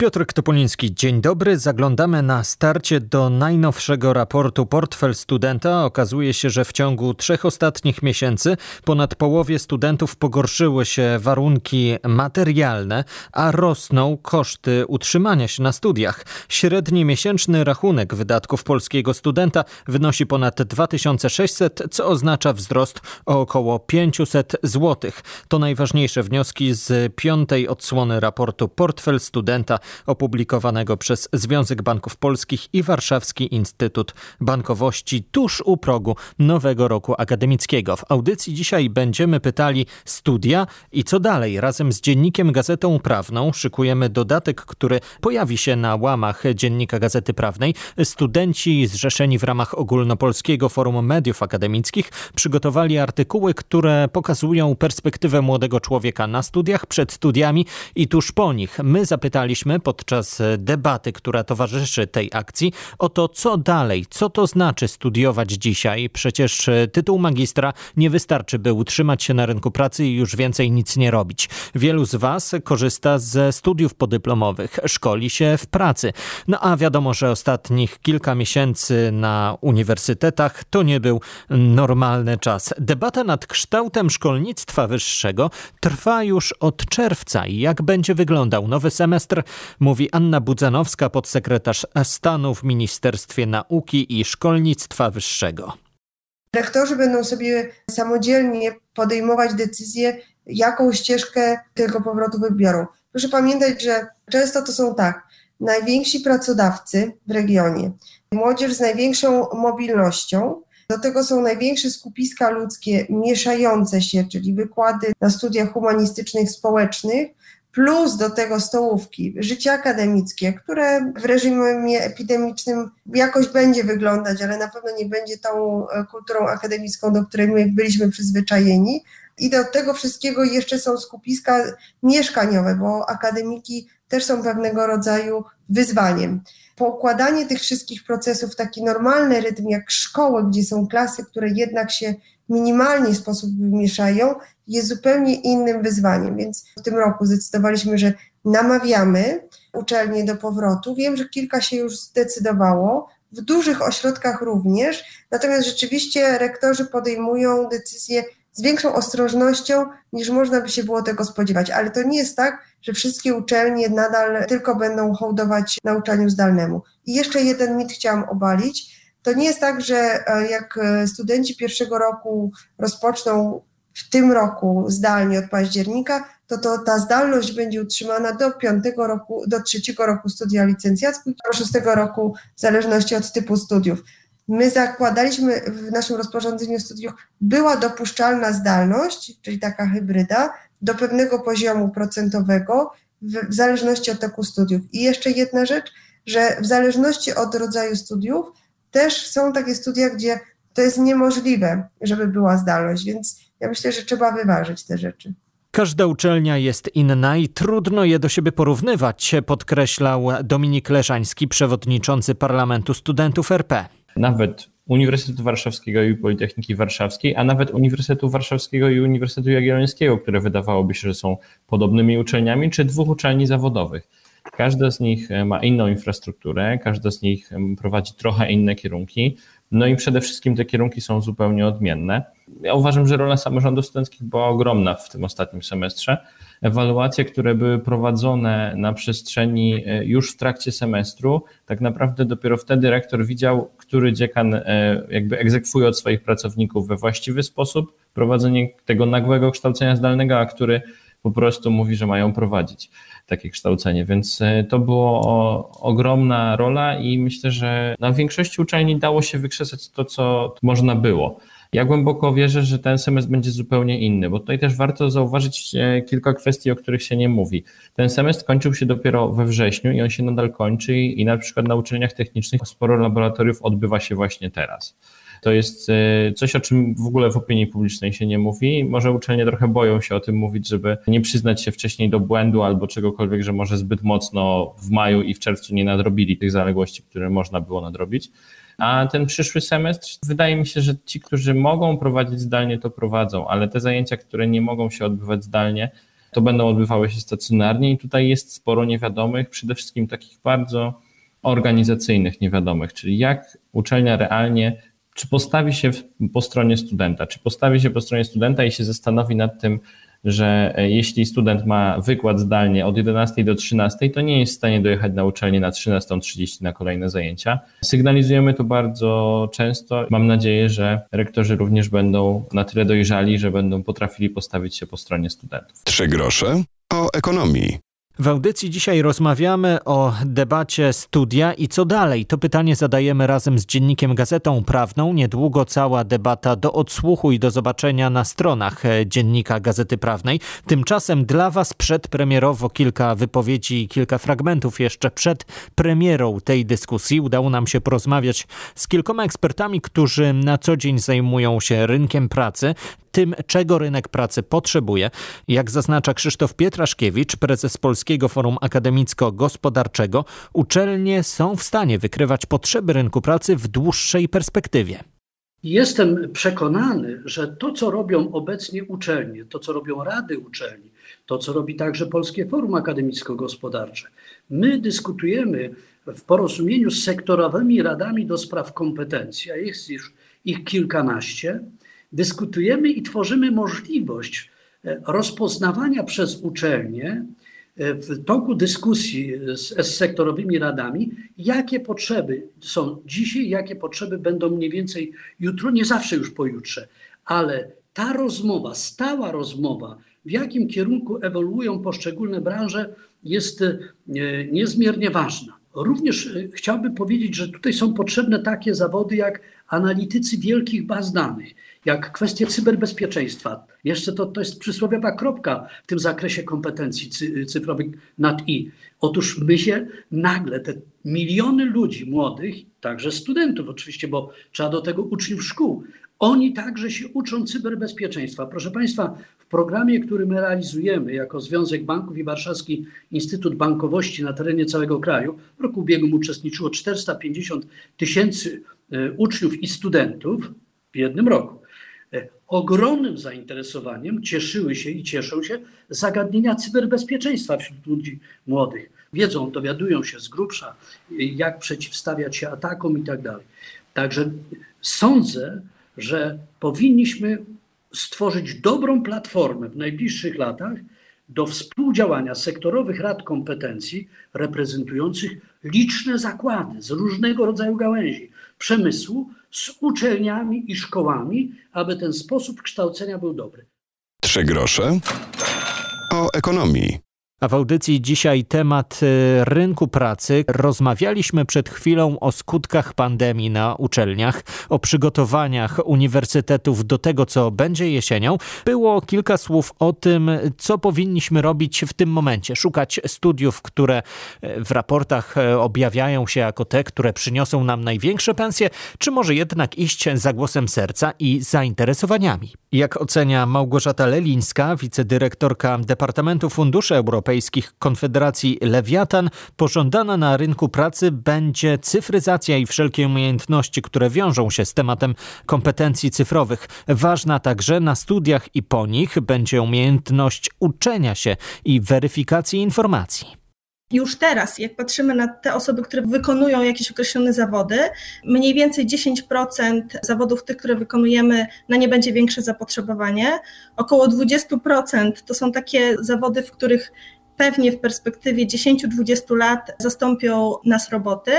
Piotr Topoliński, dzień dobry. Zaglądamy na starcie do najnowszego raportu Portfel Studenta. Okazuje się, że w ciągu trzech ostatnich miesięcy ponad połowie studentów pogorszyły się warunki materialne, a rosną koszty utrzymania się na studiach. Średni miesięczny rachunek wydatków polskiego studenta wynosi ponad 2600, co oznacza wzrost o około 500 zł. To najważniejsze wnioski z piątej odsłony raportu Portfel Studenta opublikowanego przez Związek Banków Polskich i Warszawski Instytut Bankowości tuż u progu nowego roku akademickiego. W audycji dzisiaj będziemy pytali studia i co dalej. Razem z dziennikiem Gazetą Prawną szykujemy dodatek, który pojawi się na łamach dziennika Gazety Prawnej. Studenci zrzeszeni w ramach ogólnopolskiego forum mediów akademickich przygotowali artykuły, które pokazują perspektywę młodego człowieka na studiach, przed studiami i tuż po nich. My zapytaliśmy podczas debaty, która towarzyszy tej akcji, o to, co dalej, co to znaczy studiować dzisiaj. Przecież tytuł magistra nie wystarczy, by utrzymać się na rynku pracy i już więcej nic nie robić. Wielu z Was korzysta ze studiów podyplomowych, szkoli się w pracy. No a wiadomo, że ostatnich kilka miesięcy na uniwersytetach to nie był normalny czas. Debata nad kształtem szkolnictwa wyższego trwa już od czerwca i jak będzie wyglądał nowy semestr, mówi Anna Budzanowska, podsekretarz stanu w Ministerstwie Nauki i Szkolnictwa Wyższego. Rektorzy będą sobie samodzielnie podejmować decyzję, jaką ścieżkę tego powrotu wybiorą. Proszę pamiętać, że często to są tak, najwięksi pracodawcy w regionie, młodzież z największą mobilnością, do tego są największe skupiska ludzkie mieszające się, czyli wykłady na studiach humanistycznych, społecznych, plus do tego stołówki, życie akademickie, które w reżimie epidemicznym jakoś będzie wyglądać, ale na pewno nie będzie tą e, kulturą akademicką, do której my byliśmy przyzwyczajeni. I do tego wszystkiego jeszcze są skupiska mieszkaniowe, bo akademiki też są pewnego rodzaju wyzwaniem. Pokładanie tych wszystkich procesów w taki normalny rytm jak szkoły, gdzie są klasy, które jednak się minimalnie sposób mieszają, jest zupełnie innym wyzwaniem. Więc w tym roku zdecydowaliśmy, że namawiamy uczelnie do powrotu. Wiem, że kilka się już zdecydowało, w dużych ośrodkach również, natomiast rzeczywiście rektorzy podejmują decyzje z większą ostrożnością niż można by się było tego spodziewać. Ale to nie jest tak, że wszystkie uczelnie nadal tylko będą hołdować nauczaniu zdalnemu. I jeszcze jeden mit chciałam obalić. To nie jest tak, że e, jak e, studenci pierwszego roku rozpoczną w tym roku zdalnie od października, to, to ta zdalność będzie utrzymana do piątego roku, do trzeciego roku studia licencjackiego, do szóstego roku w zależności od typu studiów. My zakładaliśmy w naszym rozporządzeniu studiów, była dopuszczalna zdalność, czyli taka hybryda, do pewnego poziomu procentowego w, w zależności od toku studiów. I jeszcze jedna rzecz, że w zależności od rodzaju studiów też są takie studia, gdzie to jest niemożliwe, żeby była zdalność, więc ja myślę, że trzeba wyważyć te rzeczy. Każda uczelnia jest inna i trudno je do siebie porównywać, podkreślał Dominik Leżański, przewodniczący Parlamentu Studentów RP. Nawet Uniwersytetu Warszawskiego i Politechniki Warszawskiej, a nawet Uniwersytetu Warszawskiego i Uniwersytetu Jagiellońskiego, które wydawałoby się, że są podobnymi uczelniami, czy dwóch uczelni zawodowych. Każda z nich ma inną infrastrukturę, każda z nich prowadzi trochę inne kierunki, no i przede wszystkim te kierunki są zupełnie odmienne. Ja uważam, że rola samorządów studenckich była ogromna w tym ostatnim semestrze. Ewaluacje, które były prowadzone na przestrzeni e, już w trakcie semestru, tak naprawdę dopiero wtedy rektor widział, który dziekan e, jakby egzekwuje od swoich pracowników we właściwy sposób prowadzenie tego nagłego kształcenia zdalnego, a który po prostu mówi, że mają prowadzić takie kształcenie. Więc e, to było ogromna rola i myślę, że na większości uczelni dało się wykrzesać to, co można było. Ja głęboko wierzę, że ten semestr będzie zupełnie inny, bo tutaj też warto zauważyć e, kilka kwestii, o których się nie mówi. Ten semestr kończył się dopiero we wrześniu i on się nadal kończy i na przykład na uczelniach technicznych sporo laboratoriów odbywa się właśnie teraz. To jest e, coś, o czym w ogóle w opinii publicznej się nie mówi. Może uczelnie trochę boją się o tym mówić, żeby nie przyznać się wcześniej do błędu albo czegokolwiek, że może zbyt mocno w maju i w czerwcu nie nadrobili tych zaległości, które można było nadrobić. A ten przyszły semestr, wydaje mi się, że ci, którzy mogą prowadzić zdalnie, to prowadzą, ale te zajęcia, które nie mogą się odbywać zdalnie, to będą odbywały się stacjonarnie i tutaj jest sporo niewiadomych, przede wszystkim takich bardzo organizacyjnych niewiadomych, czyli jak uczelnia realnie, czy postawi się po stronie studenta, czy postawi się po stronie studenta i się zastanowi nad tym, że e, jeśli student ma wykład zdalnie od 11 do 13, to nie jest w stanie dojechać na uczelnię na 13.30 na kolejne zajęcia. Sygnalizujemy to bardzo często. Mam nadzieję, że rektorzy również będą na tyle dojrzali, że będą potrafili postawić się po stronie studentów. Trzy grosze o ekonomii. W audycji dzisiaj rozmawiamy o debacie studia i co dalej. To pytanie zadajemy razem z dziennikiem Gazetą Prawną. Niedługo cała debata do odsłuchu i do zobaczenia na stronach e, dziennika Gazety Prawnej. Tymczasem dla Was przedpremierowo kilka wypowiedzi i kilka fragmentów jeszcze przed premierą tej dyskusji. Udało nam się porozmawiać z kilkoma ekspertami, którzy na co dzień zajmują się rynkiem pracy tym, czego rynek pracy potrzebuje. Jak zaznacza Krzysztof Pietraszkiewicz, prezes Polskiego Forum Akademicko-Gospodarczego, uczelnie są w stanie wykrywać potrzeby rynku pracy w dłuższej perspektywie. Jestem przekonany, że to, co robią obecnie uczelnie, to, co robią rady uczelni, to, co robi także Polskie Forum Akademicko-Gospodarcze, my dyskutujemy w porozumieniu z sektorowymi radami do spraw kompetencji, a jest już ich kilkanaście, dyskutujemy i tworzymy możliwość e, rozpoznawania przez uczelnie e, w toku dyskusji z, z sektorowymi radami, jakie potrzeby są dzisiaj, jakie potrzeby będą mniej więcej jutro, nie zawsze już pojutrze, ale ta rozmowa, stała rozmowa, w jakim kierunku ewoluują poszczególne branże, jest e, niezmiernie ważna. Również chciałbym powiedzieć, że tutaj są potrzebne takie zawody jak analitycy wielkich baz danych jak kwestie cyberbezpieczeństwa. Jeszcze to, to jest przysłowiowa kropka w tym zakresie kompetencji cyfrowych nad i. Otóż my się nagle, te miliony ludzi młodych, także studentów oczywiście, bo trzeba do tego uczniów szkół, oni także się uczą cyberbezpieczeństwa. Proszę Państwa, programie, który my realizujemy jako Związek Banków i Warszawski Instytut Bankowości na terenie całego kraju, w roku ubiegłym uczestniczyło 450 tysięcy e, uczniów i studentów w jednym roku. E, ogromnym zainteresowaniem cieszyły się i cieszą się zagadnienia cyberbezpieczeństwa wśród ludzi młodych. Wiedzą, dowiadują się z grubsza, jak przeciwstawiać się atakom i tak dalej. Także sądzę, że powinniśmy stworzyć dobrą platformę w najbliższych latach do współdziałania sektorowych rad kompetencji reprezentujących liczne zakłady z różnego rodzaju gałęzi przemysłu, z uczelniami i szkołami, aby ten sposób kształcenia był dobry. Trzy grosze o ekonomii. A w audycji dzisiaj temat y, rynku pracy. Rozmawialiśmy przed chwilą o skutkach pandemii na uczelniach, o przygotowaniach uniwersytetów do tego, co będzie jesienią. Było kilka słów o tym, co powinniśmy robić w tym momencie. Szukać studiów, które y, w raportach y, objawiają się jako te, które przyniosą nam największe pensje, czy może jednak iść za głosem serca i zainteresowaniami. Jak ocenia Małgorzata Lelińska, wicedyrektorka Departamentu Funduszy Europejskich, Europejskich Konfederacji Lewiatan pożądana na rynku pracy będzie cyfryzacja i wszelkie umiejętności, które wiążą się z tematem kompetencji cyfrowych. Ważna także na studiach i po nich będzie umiejętność uczenia się i weryfikacji informacji już teraz, jak patrzymy na te osoby, które wykonują jakieś określone zawody, mniej więcej 10% zawodów tych, które wykonujemy, na nie będzie większe zapotrzebowanie. Około 20% to są takie zawody, w których pewnie w perspektywie 10-20 lat zastąpią nas roboty,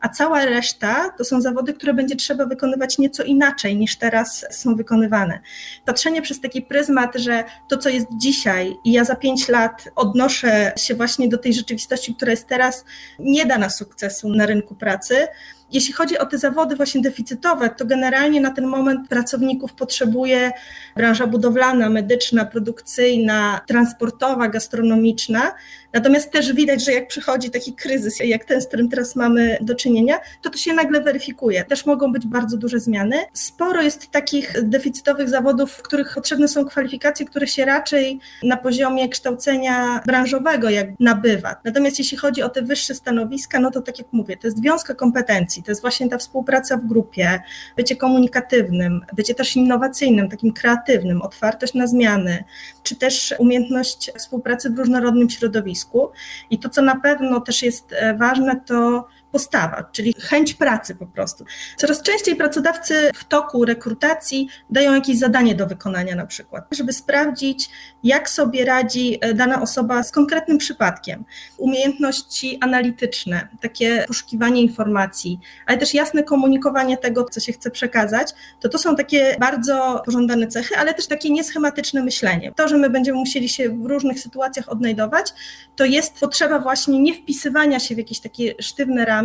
a cała reszta to są zawody, które będzie trzeba wykonywać nieco inaczej niż teraz są wykonywane. Patrzenie przez taki pryzmat, że to, co jest dzisiaj i ja za 5 lat odnoszę się właśnie do tej rzeczywistości, która jest teraz, nie da nas sukcesu na rynku pracy Jeśli chodzi o te zawody właśnie deficytowe, to generalnie na ten moment pracowników potrzebuje branża budowlana, medyczna, produkcyjna, transportowa, gastronomiczna. Natomiast też widać, że jak przychodzi taki kryzys, jak ten, z którym teraz mamy do czynienia, to to się nagle weryfikuje. Też mogą być bardzo duże zmiany. Sporo jest takich deficytowych zawodów, w których potrzebne są kwalifikacje, które się raczej na poziomie kształcenia branżowego jak nabywa. Natomiast jeśli chodzi o te wyższe stanowiska, no to tak jak mówię, to jest wiązka kompetencji, to jest właśnie ta współpraca w grupie, bycie komunikatywnym, bycie też innowacyjnym, takim kreatywnym, otwartość na zmiany, czy też umiejętność współpracy w różnorodnym środowisku. I to, co na pewno też jest e, ważne, to postawa, czyli chęć pracy po prostu. Coraz częściej pracodawcy w toku rekrutacji dają jakieś zadanie do wykonania na przykład, żeby sprawdzić, jak sobie radzi e, dana osoba z konkretnym przypadkiem. Umiejętności analityczne, takie poszukiwanie informacji, ale też jasne komunikowanie tego, co się chce przekazać, to to są takie bardzo pożądane cechy, ale też takie nieschematyczne myślenie. To, że my będziemy musieli się w różnych sytuacjach odnajdować, to jest potrzeba właśnie nie wpisywania się w jakieś takie sztywne ramy,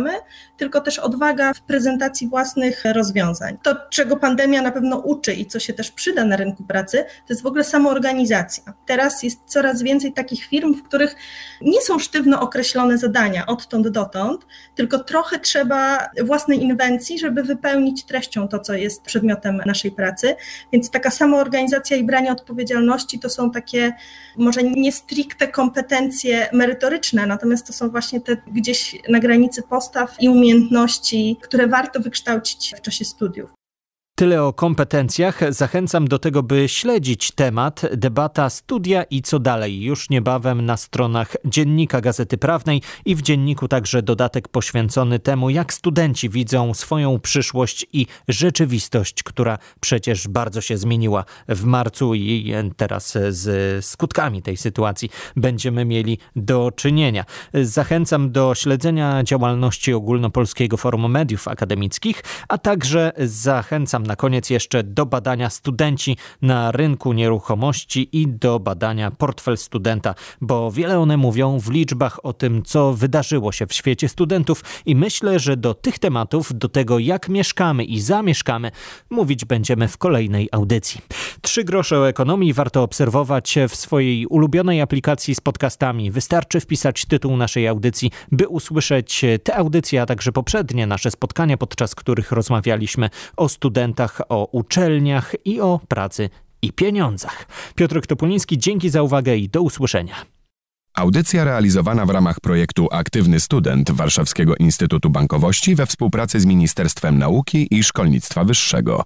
tylko też odwaga w prezentacji własnych rozwiązań. To, czego pandemia na pewno uczy i co się też przyda na rynku pracy, to jest w ogóle samoorganizacja. Teraz jest coraz więcej takich firm, w których nie są sztywno określone zadania odtąd dotąd, tylko trochę trzeba własnej inwencji, żeby wypełnić treścią to, co jest przedmiotem naszej pracy. Więc taka samoorganizacja i branie odpowiedzialności to są takie może nie stricte kompetencje merytoryczne, natomiast to są właśnie te gdzieś na granicy postaw, postaw i umiejętności, które warto wykształcić w czasie studiów. Tyle o kompetencjach. Zachęcam do tego, by śledzić temat, debata, studia i co dalej. Już niebawem na stronach Dziennika Gazety Prawnej i w dzienniku także dodatek poświęcony temu, jak studenci widzą swoją przyszłość i rzeczywistość, która przecież bardzo się zmieniła w marcu i teraz z skutkami tej sytuacji będziemy mieli do czynienia. Zachęcam do śledzenia działalności Ogólnopolskiego Forum Mediów Akademickich, a także zachęcam na koniec jeszcze do badania studenci na rynku nieruchomości i do badania portfel studenta, bo wiele one mówią w liczbach o tym, co wydarzyło się w świecie studentów i myślę, że do tych tematów, do tego jak mieszkamy i zamieszkamy, mówić będziemy w kolejnej audycji. Trzy grosze o ekonomii warto obserwować w swojej ulubionej aplikacji z podcastami. Wystarczy wpisać tytuł naszej audycji, by usłyszeć te audycje, a także poprzednie nasze spotkania, podczas których rozmawialiśmy o studentach o uczelniach i o pracy i pieniądzach. Piotr Topuliński, dzięki za uwagę i do usłyszenia. Audycja realizowana w ramach projektu Aktywny Student Warszawskiego Instytutu Bankowości we współpracy z Ministerstwem Nauki i Szkolnictwa Wyższego.